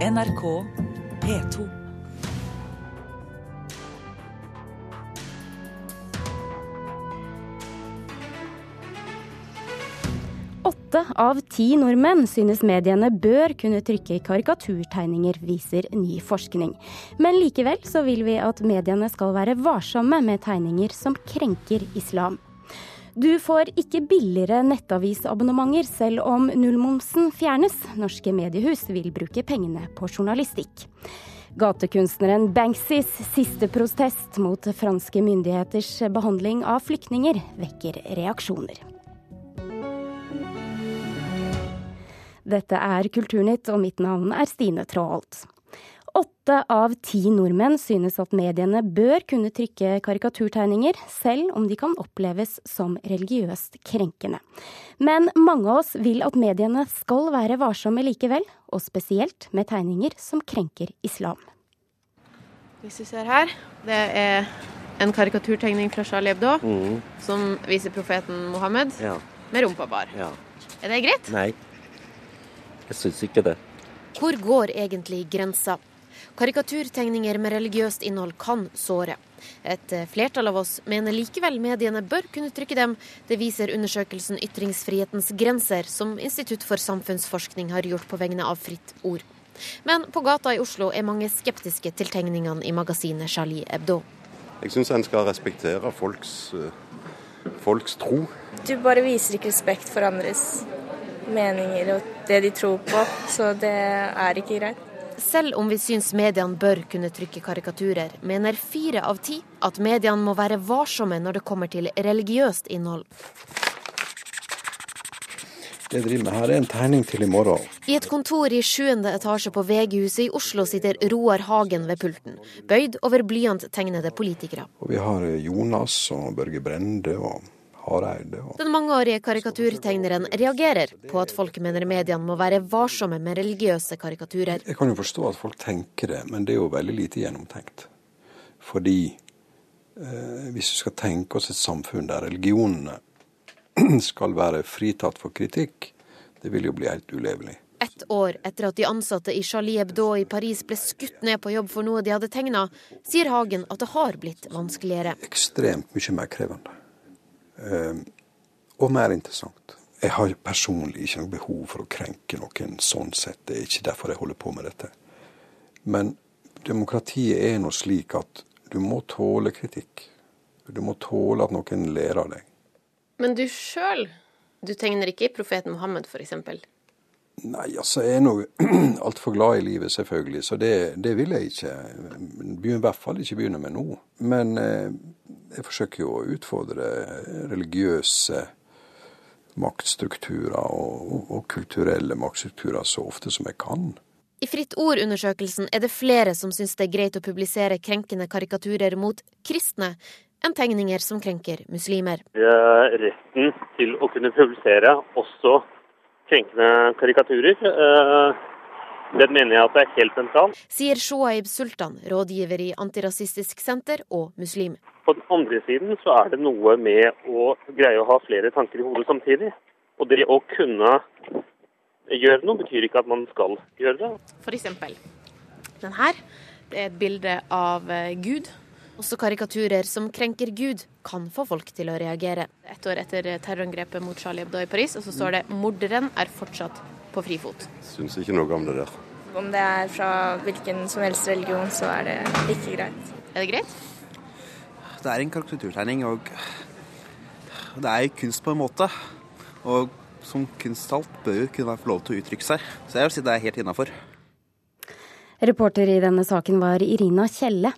NRK P2. Åtte av ti nordmenn synes mediene bør kunne trykke karikaturtegninger, viser ny forskning. Men likevel så vil vi at mediene skal være varsomme med tegninger som krenker islam. Du får ikke billigere nettavisabonnementer selv om nullmomsen fjernes. Norske mediehus vil bruke pengene på journalistikk. Gatekunstneren Banksys siste protest mot franske myndigheters behandling av flyktninger vekker reaksjoner. Dette er Kulturnytt, og mitt navn er Stine Traalt. Åtte av ti nordmenn synes at mediene bør kunne trykke karikaturtegninger, selv om de kan oppleves som religiøst krenkende. Men mange av oss vil at mediene skal være varsomme likevel, og spesielt med tegninger som krenker islam. Hvis du ser her, det er en karikaturtegning fra Charlie Hebdo Mm, som viser profeten Mohammed ja, med rumpa bar. ja. Er det greit? Nei, jeg syns ikke det. Hvor går egentlig grensa? Karikaturtegninger med religiøst innhold kan såre. Et eh, flertall av oss mener likevel mediene bør kunne trykke dem. Det viser undersøkelsen Ytringsfrihetens grenser, som Institutt for samfunnsforskning har gjort på vegne av Fritt Ord. Men på gata i Oslo er mange skeptiske til tegningene i magasinet Charlie Hebdo. Jeg syns en skal respektere folks, eh, folks tro. Du bare viser ikke respekt for andres meninger og det de tror på, så det er ikke greit. Selv om vi syns mediene bør kunne trykke karikaturer, mener fire av ti at mediene må være varsomme når det kommer til religiøst innhold. Det jeg driver med her, er en tegning til i morgen. I et kontor i sjuende etasje på VG-huset i Oslo sitter Roar Hagen ved pulten, bøyd over blyanttegnede politikere. Og vi har Jonas og Børge Brende og Hareide. Den mangeårige karikaturtegneren reagerer på at folk mener mediene må være varsomme med religiøse karikaturer. jeg kan jo forstå at folk tenker det, men det er jo veldig lite gjennomtenkt. Fordi eh, hvis vi skal tenke oss et samfunn der religionene skal være fritatt for kritikk, det vil jo bli helt ulevelig. Ett år etter at de ansatte i Charlie Hebdo i Paris ble skutt ned på jobb for noe de hadde tegna, sier Hagen at det har blitt vanskeligere. Ekstremt mye mer krevende. Eh, og mer interessant. Jeg har personlig ikke noe behov for å krenke noen sånn sett. Det er ikke derfor jeg holder på med dette. Men demokratiet er nå slik at du må tåle kritikk. Du må tåle at noen ler av deg. Men du sjøl, du tegner ikke i profeten Mohammed f.eks.? Nei, altså jeg er nå altfor glad i livet, selvfølgelig, så det, det vil jeg ikke. Begynner I hvert fall ikke begynne med nå. Men eh, jeg forsøker jo å utfordre religiøse maktstrukturer og, og, og kulturelle maktstrukturer så ofte som jeg kan. I Fritt Ord-undersøkelsen er det flere som syns det er greit å publisere krenkende karikaturer mot kristne, enn tegninger som krenker muslimer. Eh, retten til å kunne publisere også krenkende karikaturer. Eh, Den mener jeg at det er helt sentralt. Sier Shoaib Sultan, rådgiver i Antirasistisk Senter og muslim. På den andre siden så er det noe med å greie å ha flere tanker i hodet samtidig. Og det å kunne gjøre noe betyr ikke at man skal gjøre det. For eksempel den her. Det er et bilde av eh, Gud. Også karikaturer som krenker Gud, kan få folk til å reagere. Ett år etter terrorangrepet mot Charlie Hebdo i Paris, og så står det 'morderen er fortsatt på frifot'. Syns ikke noe om det der. Om det er fra hvilken som helst religion, så er det ikke greit. Er det greit? Det er en karikaturtegning, og det er jo kunst på en måte. Og som kunsthalt bør jo kunne få lov til å uttrykke seg. Så jeg vil si det er helt innafor. Reporter i denne saken var Irina Kjelle.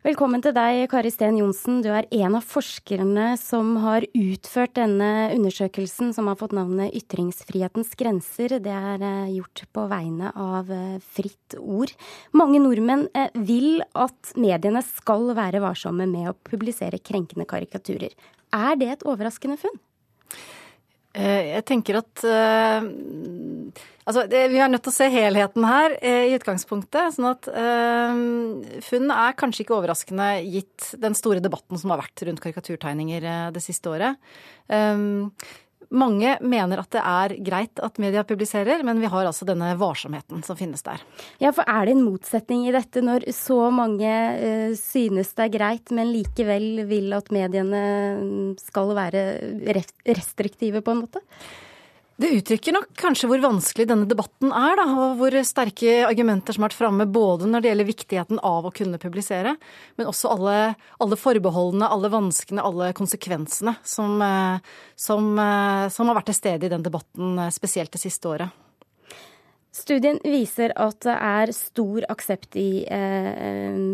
Velkommen til deg, Kari Sten Johnsen. Du er en av forskerne som har utført denne undersøkelsen, som har fått navnet Ytringsfrihetens grenser. Det er eh, gjort på vegne av eh, Fritt Ord. Mange nordmenn eh, vil at mediene skal være varsomme med å publisere krenkende karikaturer. Er det et overraskende funn? Jeg tenker at altså, det, vi er nødt til å se helheten her eh, i utgangspunktet. sånn at eh, funn er kanskje ikke overraskende gitt den store debatten som har vært rundt karikaturtegninger eh, det siste året. Um, mange mener at det er greit at media publiserer, men vi har altså denne varsomheten som finnes der. Ja, for er det en motsetning i dette når så mange uh, synes det er greit, men likevel vil at mediene skal være restriktive på en måte? Det uttrykker nok kanskje hvor vanskelig denne debatten er, da, og hvor sterke argumenter som har vært framme både når det gjelder viktigheten av å kunne publisere, men også alle, alle forbeholdene, alle vanskene, alle konsekvensene som, eh, som, eh, som, har vært til stede i den debatten, eh, spesielt det siste året. Studien viser at det er stor aksept i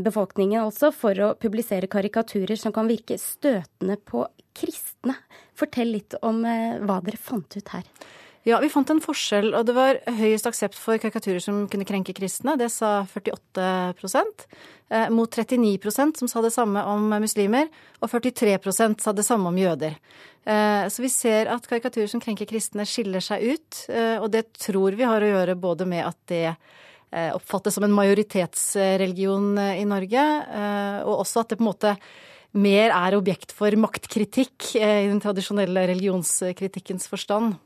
befolkningen altså for å publisere karikaturer som kan virke støtende på kristne. Fortell litt om eh, hva dere fant ut her. Ja, vi fant en forskjell, og det var høyest aksept for karikaturer som kunne krenke kristne. Det sa 48 eh, mot 39% som sa det samme om muslimer, og 43% sa det samme om jøder. Eh, så vi ser at karikaturer som krenker kristne, skiller seg ut, og det tror vi har å gjøre både med at det oppfattes som en majoritetsreligion i Norge, og også at det på en måte mer er objekt for maktkritikk i den tradisjonelle religionskritikkens forstand.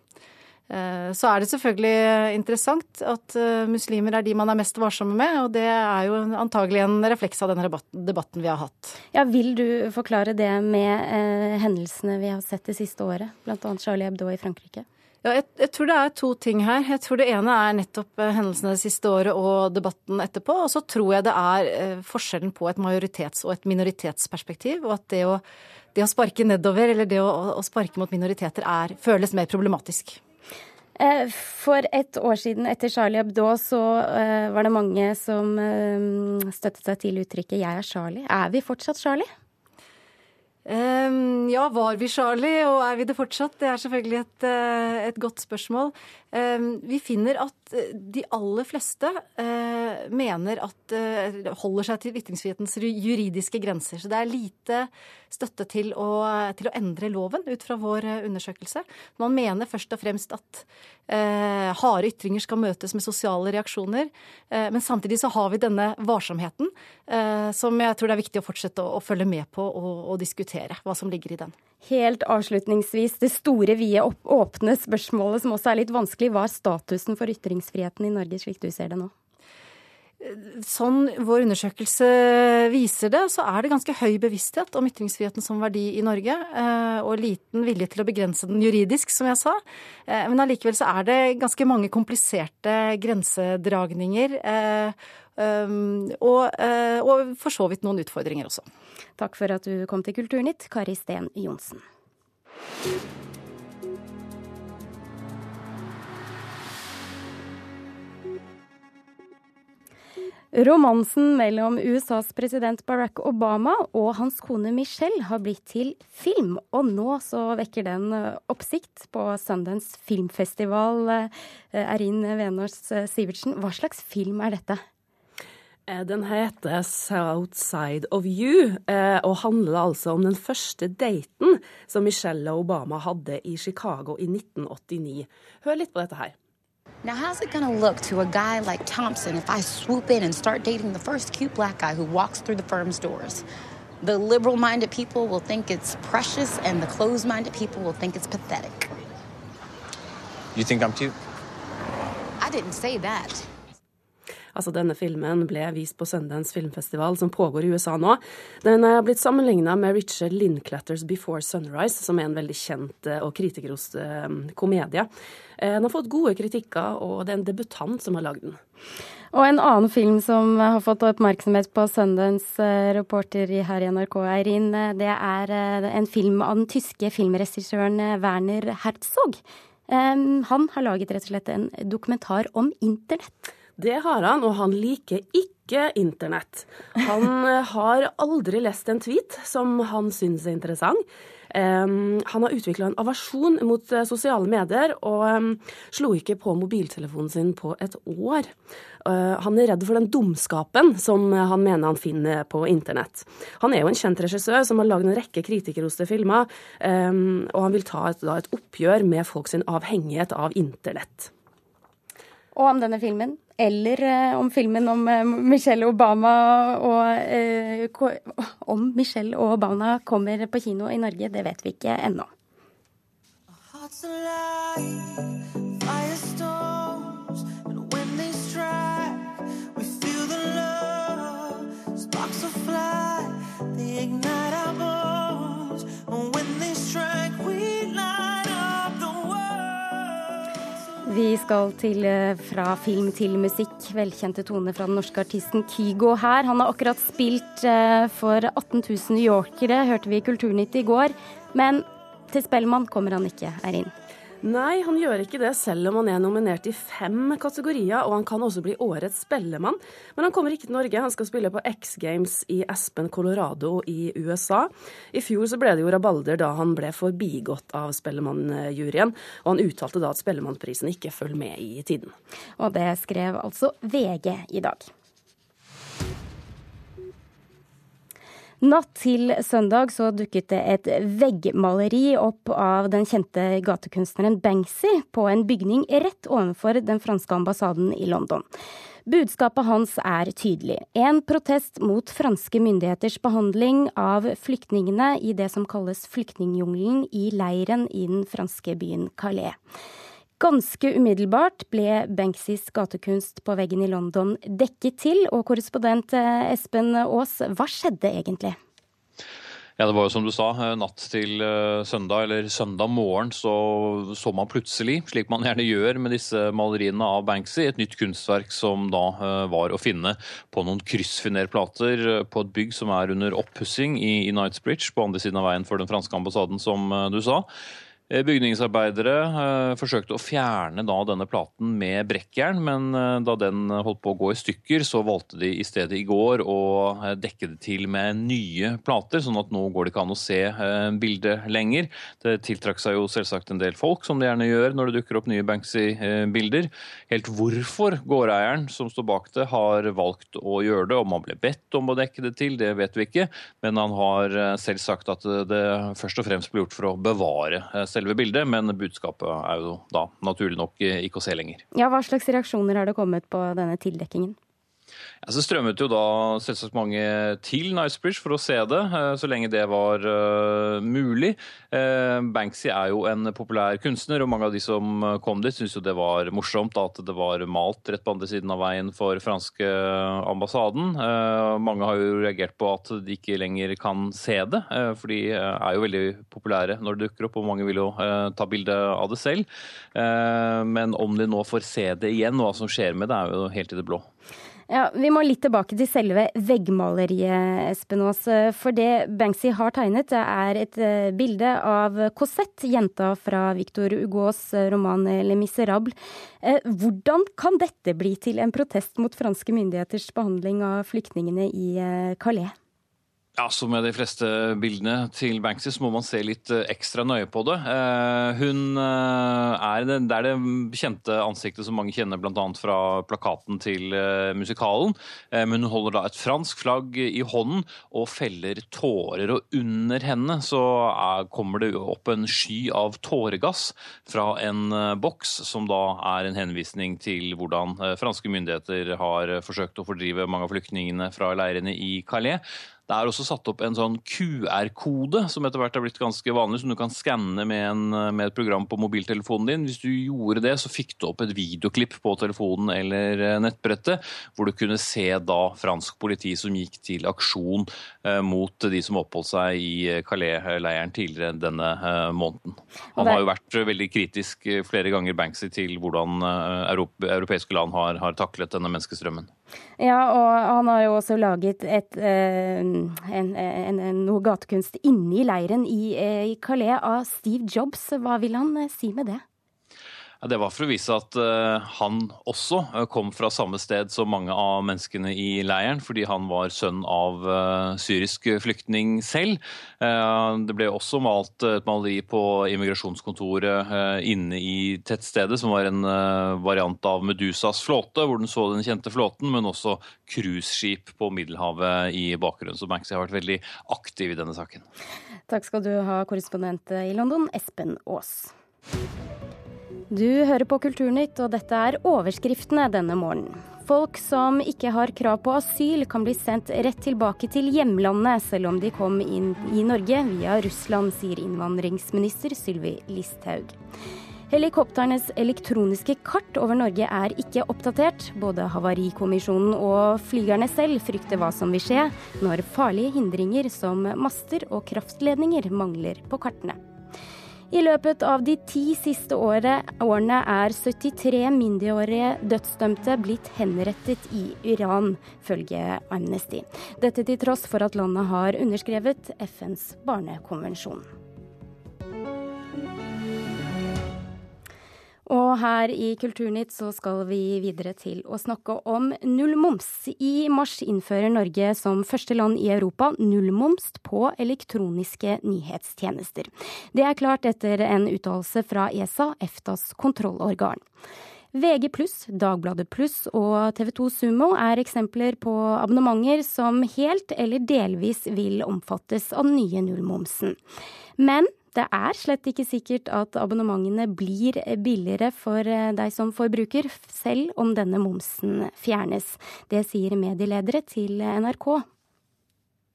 Eh, så er det selvfølgelig interessant at eh, muslimer er de man er mest varsomme med, og det er jo antagelig en refleks av denne debatten vi har hatt. Ja, Vil du forklare det med eh, hendelsene vi har sett det siste året, bl.a. Charlie Hebdo i Frankrike? Ja, jeg, jeg, tror det er to ting her. Jeg tror det ene er nettopp eh, hendelsene det siste året og debatten etterpå. Og så tror jeg det er forskjellen på et majoritets- og et minoritetsperspektiv, og at det å, det å sparke nedover eller det å, å sparke mot minoriteter er, føles mer problematisk. Eh, for et år siden, etter Charlie Hebdo, så var det mange som støttet seg til uttrykket 'jeg er Charlie'. Er vi fortsatt Charlie? Um, ja, var vi Charlie, og er vi det fortsatt? Det er selvfølgelig et, et godt spørsmål. Um, vi finner at de aller fleste uh, mener at uh, holder seg til ytringsfrihetens juridiske grenser. Så det er lite støtte til å, til å, endre loven ut fra vår eh, undersøkelse. Man mener først og fremst at uh, harde ytringer skal møtes med sosiale reaksjoner. Eh, men samtidig så har vi denne varsomheten eh, som jeg tror det er viktig å fortsette å, å følge med på og, og, diskutere hva som ligger i den. Helt avslutningsvis, det store, vide, åpne spørsmålet som også er litt vanskelig. Hva er statusen for ytringsfriheten i Norge, slik du ser det nå? Sånn vår undersøkelse viser det, så er det ganske høy bevissthet om ytringsfriheten som verdi i Norge, eh, og liten vilje til å begrense den juridisk, som jeg sa. Eh, men allikevel så er det ganske mange kompliserte grensedragninger. Eh, og, og for så vidt noen utfordringer også. Takk for at du kom til Kulturnytt, Kari Sten Johnsen. Romansen mellom USAs president Barack Obama og hans kone Michelle har blitt til film, og nå så vekker den eh, oppsikt på Sundance filmfestival. Eh, Erin Venås eh, Sivertsen, hva slags film er dette? Den heter South Side of You, og handler altså om den første daten som Michelle og Obama hadde i Chicago i 1989. Hør litt på dette her. Now, how's it gonna look to a guy like Thompson if I swoop in and start dating the first cute black guy who walks through the firm's doors? The liberal minded people will think it's precious, and the closed minded people will think it's pathetic. You think I'm cute? I didn't say that. Altså, denne filmen ble vist på Sundance filmfestival, som pågår i USA nå. Den er blitt sammenligna med Richard Linklatters Before Sunrise, som er en veldig kjent eh, og kritikerrost eh, komedie. Eh, den har fått gode kritikker, og det er en debutant som har lagd den. Og en annen film som har fått oppmerksomhet på Sundance, reporter her i NRK, Eirin, det er en film av den tyske filmregissøren Werner Herzog. Han har laget rett og slett en dokumentar om internett. Det har han, og han liker ikke internett. Han eh, har aldri lest en tweet som han syns er interessant. Um, han har utvikla en aversjon mot uh, sosiale medier, og um, slo ikke på mobiltelefonen sin på et år. Uh, han er redd for den dumskapen som han mener han finner på internett. Han er jo en kjent regissør som har lagd en rekke kritikerroste filmer, um, og han vil ta et, da, et oppgjør med folks avhengighet av internett. Og om denne filmen eller eh, om filmen om eh, Michelle Obama og eh, Om Michelle og Obama kommer på kino i Norge, det vet vi ikke ennå. Vi skal til, eh, fra film til musikk. Velkjente toner fra den norske artisten Kygo her. Han har akkurat spilt eh, for 18 000 yorkere, hørte vi i Kulturnytt i går. Men til Spellemann kommer han ikke, Eirin. Nei, han gjør ikke det, selv om han er nominert i fem kategorier, og han kan også bli årets spellemann. Men han kommer ikke til Norge, han skal spille på X Games i Aspen, Colorado i USA. I fjor så ble det jo rabalder da han ble forbigått av Spellemannjuryen, og han uttalte da at Spellemannprisen ikke følger med i tiden. Og det skrev altså VG i dag. Natt til søndag så dukket det et veggmaleri opp av den kjente gatekunstneren Banksy på en bygning rett ovenfor den franske ambassaden i London. Budskapet hans er tydelig. En protest mot franske myndigheters behandling av flyktningene i det som kalles flyktningjungelen i leiren i den franske byen Calais. Ganske umiddelbart ble Banksys gatekunst på veggen i London dekket til, og korrespondent eh, Espen Aas, hva skjedde egentlig? Ja, Det var jo som du sa, eh, natt til eh, søndag, eller søndag morgen, så så man plutselig, slik man gjerne gjør med disse maleriene av Banksy, et nytt kunstverk som da var å finne på noen kryssfinerplater på et bygg som er under oppussing i, Knightsbridge, på andre siden av veien for den franske ambassaden, som du sa. Eh, bygningsarbeidere eh, forsøkte å fjerne denne platen med brekkjern, men eh, da den holdt på å gå i stykker, så valgte de i stedet i går å dekke det til med nye plater, sånn at nå går det ikke an å se bildet lenger. Det tiltrakk seg jo selvsagt en del folk, som det gjerne gjør når det dukker opp nye Banksy-bilder. Helt hvorfor gårdeieren som står bak det, har valgt å gjøre det, om han ble bedt om å dekke det til, det vet vi ikke, men han har selv sagt at det først og fremst ble gjort for å bevare seg selve bildet, men budskapet er jo da naturlig nok ikke å se lenger. Ja, Hva slags reaksjoner har det kommet på denne tildekkingen? Ja, så strømmet jo da selvsagt mange til Nicebridge for å se det, eh, så lenge det var uh, mulig. Uh, Banksy er jo en populær kunstner, og mange av de som kom dit, syntes jo det var morsomt at det var malt rett på andre siden av veien for franske ambassaden. Mange har jo reagert på at de ikke lenger kan se det, for de er jo veldig populære når det dukker opp, og mange vil jo ta bilde av det selv. Men om de nå får se det igjen, og hva som skjer med det, er jo helt i det blå. Ja, Vi må litt tilbake til selve veggmaleriet, Espen Aas. For det Banksy har tegnet, er et eh, bilde av Cosette, jenta fra Victor Hugos roman Le Miserable. Eh, hvordan kan dette bli til en protest mot franske myndigheters behandling av flyktningene i eh, Calais? Ja, Som med de fleste bildene til Banksy, så må man se litt eh, ekstra nøye på det. Eh, hun eh, er det, det er det kjente ansiktet som mange kjenner bl.a. fra plakaten til musikalen. Men hun holder da et fransk flagg i hånden og feller tårer. Og under henne så er, kommer det opp en sky av tåregass fra en boks, som da er en henvisning til hvordan franske myndigheter har forsøkt å fordrive mange av flyktningene fra leirene i Calais. Det er også satt opp en sånn QR-kode, som etter hvert er blitt ganske vanlig, som du kan skanne med, med, et program på mobiltelefonen din. Hvis du gjorde det, så fikk du opp et videoklipp på telefonen eller eh, nettbrettet, hvor du kunne se da fransk politi som gikk til aksjon eh, mot de som oppholdt seg i eh, Calais-leiren tidligere denne eh, måneden. Han har jo vært veldig kritisk flere ganger, Banksy, til hvordan eh, europeiske land har, har taklet denne menneskestrømmen. Ja, og han har jo også laget et, eh, en, en, noe gatekunst inne i leiren i, eh, i Calais av Steve Jobs. Hva vil han eh, si med det? Det var for å vise at uh, han også uh, kom fra samme sted som mange av menneskene i leiren, fordi han var sønn av uh, syrisk flyktning selv. det ble også malt et maleri på immigrasjonskontoret inne i tettstedet, som var en variant av Medusas flåte, hvor den så den kjente flåten, men også cruiseskip på Middelhavet i bakgrunnen. Så Banksy har vært veldig aktiv i denne saken. Takk skal du ha, korrespondent i London, Espen Aas. Du hører på Kulturnytt, og dette er overskriftene denne morgenen. Folk som ikke har krav på asyl, kan bli sendt rett tilbake til hjemlandet, selv om de kom inn i Norge via Russland, sier innvandringsminister Sylvi Listhaug. Helikopternes elektroniske kart over Norge er ikke oppdatert. Både Havarikommisjonen og flygerne selv frykter hva som vil skje når farlige hindringer som master og kraftledninger mangler på kartene. I løpet av de ti siste årene er 73 mindreårige dødsdømte blitt henrettet i Iran, følge Amnesty. Dette til tross for at landet har underskrevet FNs barnekonvensjon. Og her i Kulturnytt så skal vi videre til å snakke om nullmoms. I mars innfører Norge som første land i Europa nullmoms på elektroniske nyhetstjenester. Det er klart etter en uttalelse fra ESA, EFTAs kontrollorgan. VG pluss, Dagbladet pluss og TV 2 Sumo er eksempler på abonnementer som helt eller delvis vil omfattes av den nye nullmomsen. Men det er slett ikke sikkert at abonnementene blir billigere for eh, deg som forbruker, selv om denne momsen fjernes. Det sier medieledere til NRK.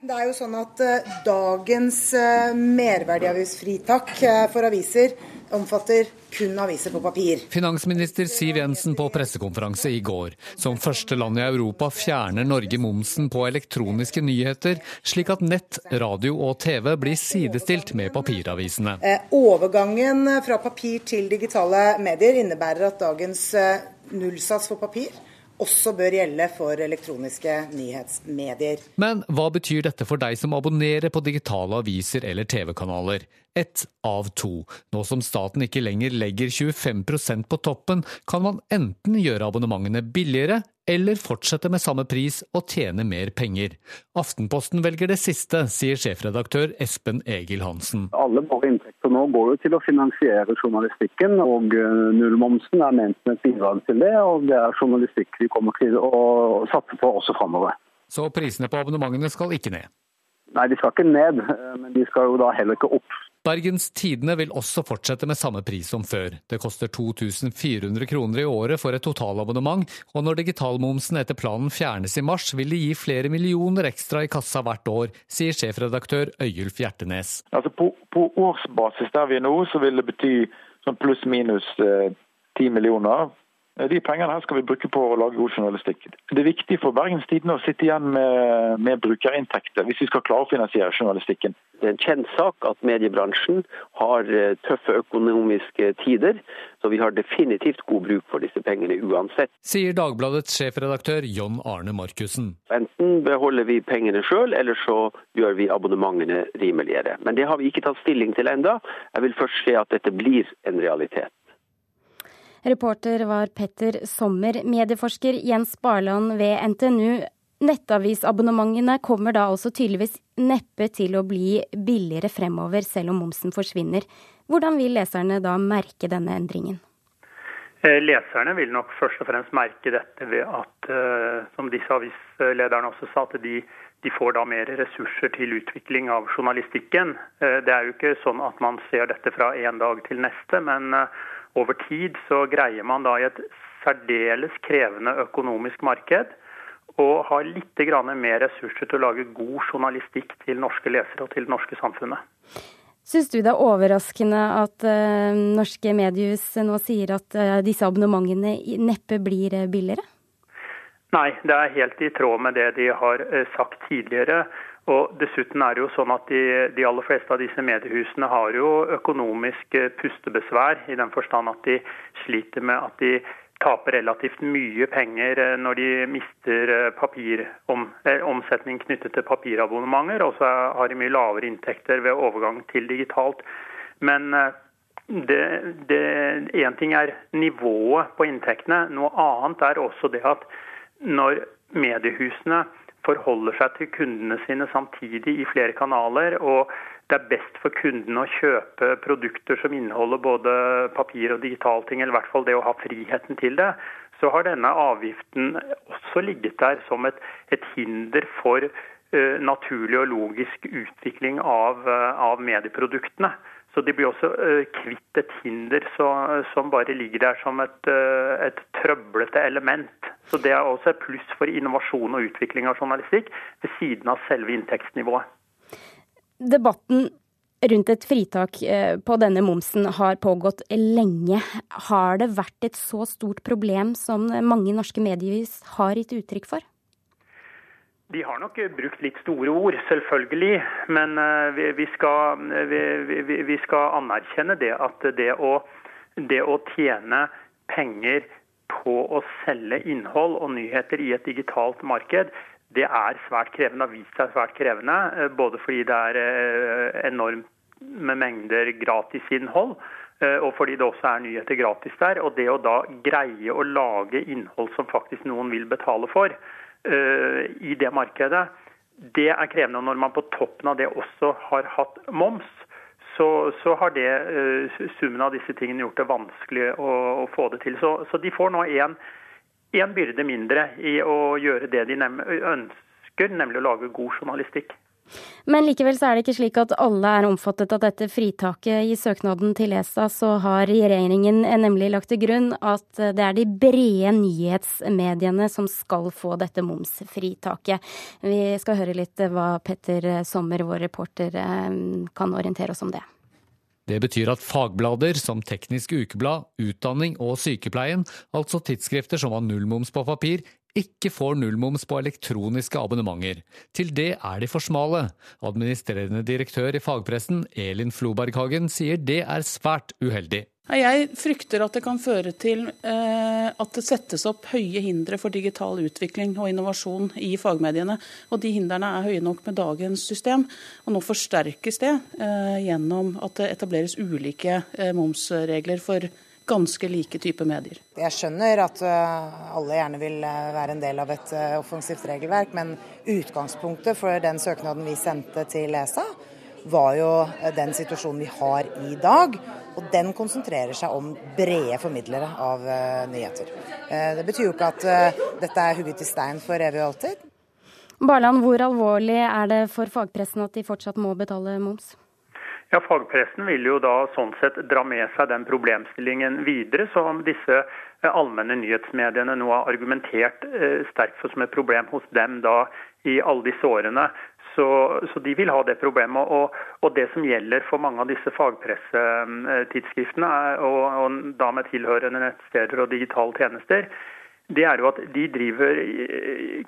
Det er jo sånn at eh, dagens eh, merverdiavgiftsfritak for aviser omfatter kun aviser på papir. Finansminister Siv Jensen på pressekonferanse i går. Som første land i Europa fjerner Norge momsen på elektroniske nyheter, slik at nett, radio og TV blir sidestilt med papiravisene. Eh, overgangen fra papir til digitale medier innebærer at dagens eh, nullsats for papir også bør gjelde for elektroniske nyhetsmedier. Men hva betyr dette for deg som abonnerer på digitale aviser eller TV-kanaler? Ett av to. Nå som staten ikke lenger legger 25% på toppen, kan man enten gjøre abonnementene billigere eller fortsette med samme pris og tjene mer penger. Aftenposten velger det siste, sier sjefredaktør Espen Egil Hansen. Alle våre nå går jo til å finansiere journalistikken, og eh, nullmomsen er ment som et bidrag til det. Og det er journalistikk vi kommer til å satse på også framover. Så prisene på abonnementene skal ikke ned? Nei, de skal ikke ned, eh, men de skal jo da heller ikke opp. Bergens Tidende vil også fortsette med samme pris som før. Det koster 2400 kroner i året for et totalabonnement, og når digitalmomsen etter planen fjernes i mars, vil det gi flere millioner ekstra i kassa hvert år, sier sjefredaktør Øyulf Hjertenes. Altså på, på, årsbasis der vi er nå, så vil det bety sånn pluss-minus eh, ti millioner Eh, de pengene her skal vi bruke på å lage god journalistikk. Det er viktig for Bergens Tidende å sitte igjen med, med, brukerinntekter hvis vi skal klare å finansiere journalistikken. Det er en kjent sak at mediebransjen har eh, tøffe økonomiske tider, så vi har definitivt god bruk for disse pengene uansett. Sier Dagbladets sjefredaktør John Arne Markussen. Enten beholder vi pengene sjøl, eller så gjør vi abonnementene rimeligere. Men det har vi ikke tatt stilling til enda. Jeg vil først se at dette blir en realitet. Reporter var Petter Sommer. Medieforsker Jens Barland ved NTNU. Nettavisabonnementene kommer da også tydeligvis neppe til å bli billigere fremover, selv om momsen forsvinner. Hvordan vil leserne da merke denne endringen? Eh, leserne vil nok først og fremst merke dette ved at, eh, som disse avislederne også sa, at de, de, får da mer ressurser til utvikling av journalistikken. Eh, det er jo ikke sånn at man ser dette fra en dag til neste, men over tid så greier man da i et særdeles krevende økonomisk marked å ha litt mer ressurser til å lage god journalistikk til norske lesere og til det norske samfunnet. Syns du det er overraskende at uh, norske mediehus nå sier at uh, disse abonnementene neppe blir uh, billigere? Nei, det er helt i tråd med det de har sagt tidligere. Og Dessuten er det jo sånn at de, de, aller fleste av disse mediehusene har jo økonomisk eh, pustebesvær, i den forstand at de sliter med at de taper relativt mye penger eh, når de mister eh, om, knyttet til papirabonnementer, og så har de mye lavere inntekter ved overgang til digitalt. Men én ting er nivået på inntektene, noe annet er også det at når mediehusene forholder seg til kundene sine samtidig i flere kanaler. og det er best for kundene å kjøpe produkter som inneholder både papir og digitalting, eller i hvert fall det å ha friheten til det. Så har denne avgiften også ligget der som et, et hinder for uh, naturlig og logisk utvikling av, uh, av medieproduktene. Så de blir også eh, kvitt et hinder så, som bare ligger der som et, eh, et trøblete element. Så Det er også et pluss for innovasjon og utvikling av journalistikk, ved siden av selve inntektsnivået. Debatten rundt et fritak eh, på denne momsen har pågått lenge. Har det vært et så stort problem som mange norske medier har gitt uttrykk for? De har nok brukt litt store ord, selvfølgelig. Men eh, vi skal, vi, vi skal anerkjenne det at det å, det å, tjene penger på å selge innhold og nyheter i et digitalt marked, det er svært krevende. Det har vist seg svært krevende. Eh, både fordi det er enorme mengder gratis gratisinnhold, og fordi det også er nyheter gratis der. Og det å da greie å lage innhold som faktisk noen vil betale for, Eh, i det markedet, det er krevende. Når man på toppen av det også har hatt moms, så, så har det uh, summen av disse tingene gjort det vanskelig å, å få det til. Så, så de får nå en, byrde mindre i å gjøre det de ønsker, nemlig å lage god journalistikk. Men likevel så er det ikke slik at alle er omfattet av dette fritaket. I søknaden til ESA så har regjeringen nemlig lagt til grunn at det er de brede nyhetsmediene som skal få dette momsfritaket. Vi skal høre litt hva Petter Sommer, vår reporter, eh, kan orientere oss om det. Det betyr at fagblader som Teknisk Ukeblad, Utdanning og Sykepleien, altså tidsskrifter som har nullmoms på papir, ikke får nullmoms på elektroniske abonnementer. Til det er de for smale. Administrerende direktør i fagpressen, Elin Floberghagen, sier det er svært uheldig. Jeg frykter at det kan føre til eh, at det settes opp høye hindre for digital utvikling og innovasjon i fagmediene. Og de hindrene er høye nok med dagens system. Og nå forsterkes det eh, gjennom at det etableres ulike eh, momsregler for ganske like typer medier. Jeg skjønner at uh, alle gjerne vil uh, være en del av et uh, offensivt regelverk, men utgangspunktet for den søknaden vi sendte til ESA, var jo den situasjonen vi har i dag. Og den konsentrerer seg om brede formidlere av nyheter. Det betyr jo ikke at dette er hugget i stein for evig og alltid. Barland, hvor alvorlig er det for fagpressen at de fortsatt må betale moms? Ja, Fagpressen vil jo da sånn sett dra med seg den problemstillingen videre, som disse eh, allmenne nyhetsmediene nå har argumentert eh, sterkt for som et problem hos dem da i alle disse årene. Så, så de vil ha det problemet. Og, og, det som gjelder for mange av disse fagpressetidsskriftene, og, og da med tilhørende nettsteder og digitale tjenester, det er jo at de, driver,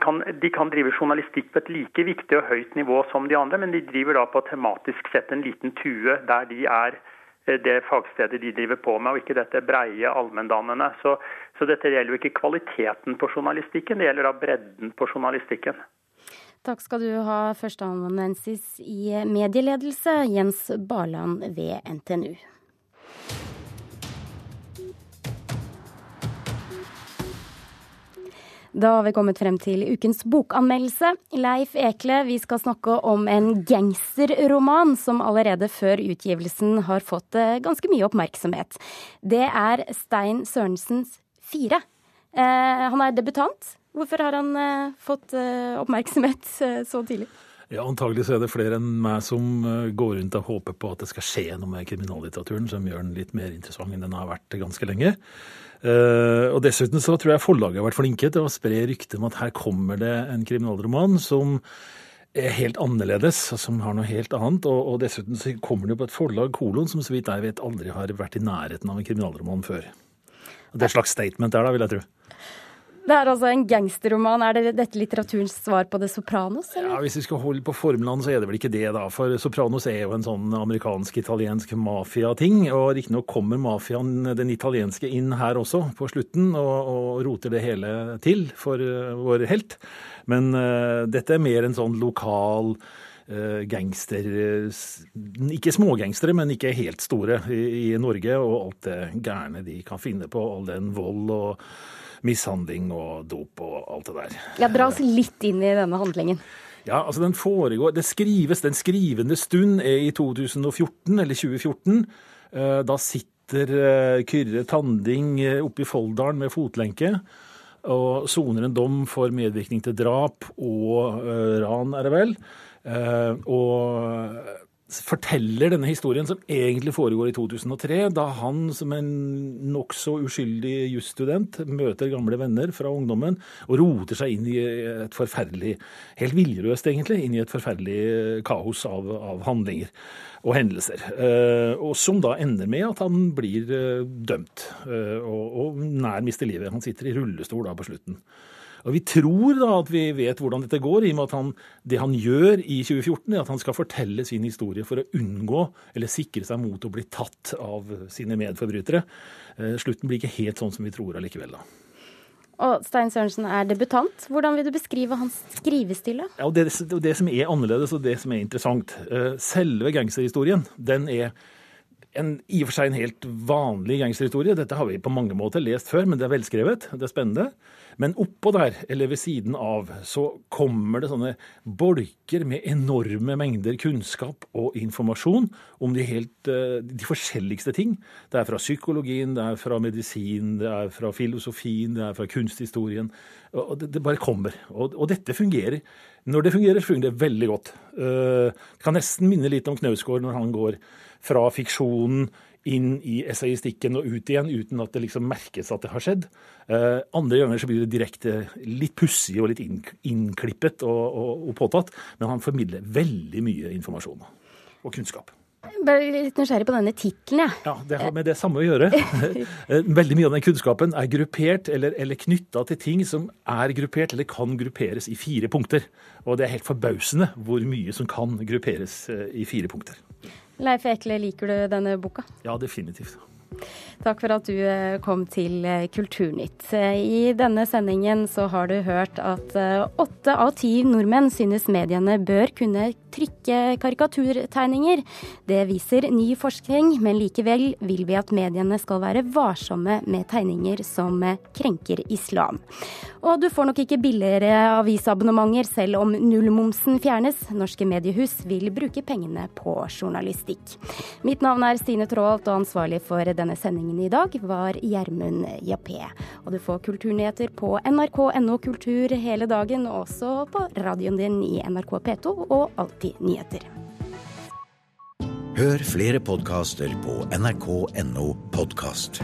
kan, de kan drive journalistikk på et like viktig og høyt nivå som de andre, men de driver da på tematisk sett en liten tue der de er eh, det fagstedet de driver på med, og ikke dette breie allmenndannende. Så, så dette gjelder jo ikke kvaliteten på journalistikken, det gjelder da bredden på journalistikken. Takk skal du ha, førsteamanuensis i medieledelse, Jens Barland ved NTNU. Da har vi kommet frem til ukens bokanmeldelse. Leif Ekle, vi skal snakke om en gangsterroman som allerede før utgivelsen har fått eh, ganske mye oppmerksomhet. Det er Stein Sørensens Fire. Eh, han er debutant. Hvorfor har han eh, fått oppmerksomhet så tidlig? Ja, Antagelig så er det flere enn meg som går rundt og håper på at det skal skje noe med kriminallitteraturen som gjør den litt mer interessant enn den har vært ganske lenge. Uh, og Dessuten så tror jeg forlaget har vært flinke til å spre ryktet om at her kommer det en kriminalroman som er helt annerledes, som har noe helt annet. Og, og dessuten så kommer det jo på et forlag, Kolon, som så vidt jeg vet aldri har vært i nærheten av en kriminalroman før. Det er et slags statement der, da, vil jeg tro. Det er altså en gangsterroman. Er det dette litteraturens svar på Det Sopranos? Eller? Ja, Hvis vi skal holde på formlene, så er det vel ikke det, da. For Sopranos er jo en sånn amerikansk-italiensk mafiating. Og riktignok kommer mafiaen, den italienske, inn her også på slutten og, og roter det hele til for uh, vår helt. Men uh, dette er mer en sånn lokal uh, gangster Ikke smågangstere, men ikke helt store i, i Norge. Og alt det gærne de kan finne på. All den vold og mishandling og dop og alt det der. Ja, Dra oss litt inn i denne handlingen. Ja, altså den foregår, det skrives, Den skrivende stund er i 2014, eller 2014. Eh, da sitter eh, Kyrre Tanding eh, oppe i Folldalen med fotlenke og soner en dom for medvirkning til drap og ran, er det vel. Og forteller denne historien som egentlig foregår i 2003, da han som en nokså uskyldig jusstudent møter gamle venner fra ungdommen og roter seg inn i et forferdelig, helt viljeløst egentlig, inn i et forferdelig kaos av, av handlinger og hendelser. Eh, og som da ender med at han blir eh, dømt eh, og, og nær mister livet. Han sitter i rullestol da på slutten. Og Vi tror da at vi vet hvordan dette går, i og med at han, det han gjør i 2014, er at han skal fortelle sin historie for å unngå eller sikre seg mot å bli tatt av sine medforbrytere. Eh, slutten blir ikke helt sånn som vi tror allikevel, da. Og Stein Sørensen er debutant. Hvordan vil du beskrive hans skrivestil? Ja, det, det som er annerledes og det som er interessant. Eh, selve gangsterhistorien den er en, i og for seg en helt vanlig gangsterhistorie. Dette har vi på mange måter lest før, men det er velskrevet. Det er spennende. Men oppå der, eller ved siden av, så kommer det sånne bolker med enorme mengder kunnskap og informasjon om de, helt, eh, de forskjelligste ting. Det er fra psykologien, det er fra medisin, det er fra filosofien, det er fra kunsthistorien. Og det, det bare kommer. Og, og, dette fungerer. Når det fungerer, så fungerer det veldig godt. Uh, kan nesten minne litt om Knausgård når han går fra fiksjonen inn i essayistikken og ut igjen uten at det liksom merkes at det har skjedd. Eh, andre ganger så blir det direkte litt pussig og litt innklippet og, og, og, påtatt, men han formidler veldig mye informasjon og kunnskap. Bare litt nysgjerrig på denne tittelen, jeg. Ja. ja, det har med det samme å gjøre. Eh, veldig mye av den kunnskapen er gruppert eller, eller knytta til ting som er gruppert eller kan grupperes i fire punkter. Og det er helt forbausende hvor mye som kan grupperes eh, i fire punkter. Leif Ekle, liker du denne boka? Ja, definitivt. Takk for at du eh, kom til eh, Kulturnytt. Eh, I denne sendingen så har du hørt at åtte av ti nordmenn synes mediene bør kunne trykke karikaturtegninger. Det viser ny forskning, men likevel vil vi at mediene skal være varsomme med tegninger som krenker islam. Og du får nok ikke billigere avisabonnementer selv om nullmomsen fjernes. Norske mediehus vil bruke pengene på journalistikk. Mitt navn er Stine Traalt, og ansvarlig for denne sendingen i dag var Gjermund Jappé. Og du får kulturnyheter på nrk.no kultur hele dagen, og også på radioen din i NRK P2 og Alltid nyheter. Hør flere podkaster på nrk.no podkast.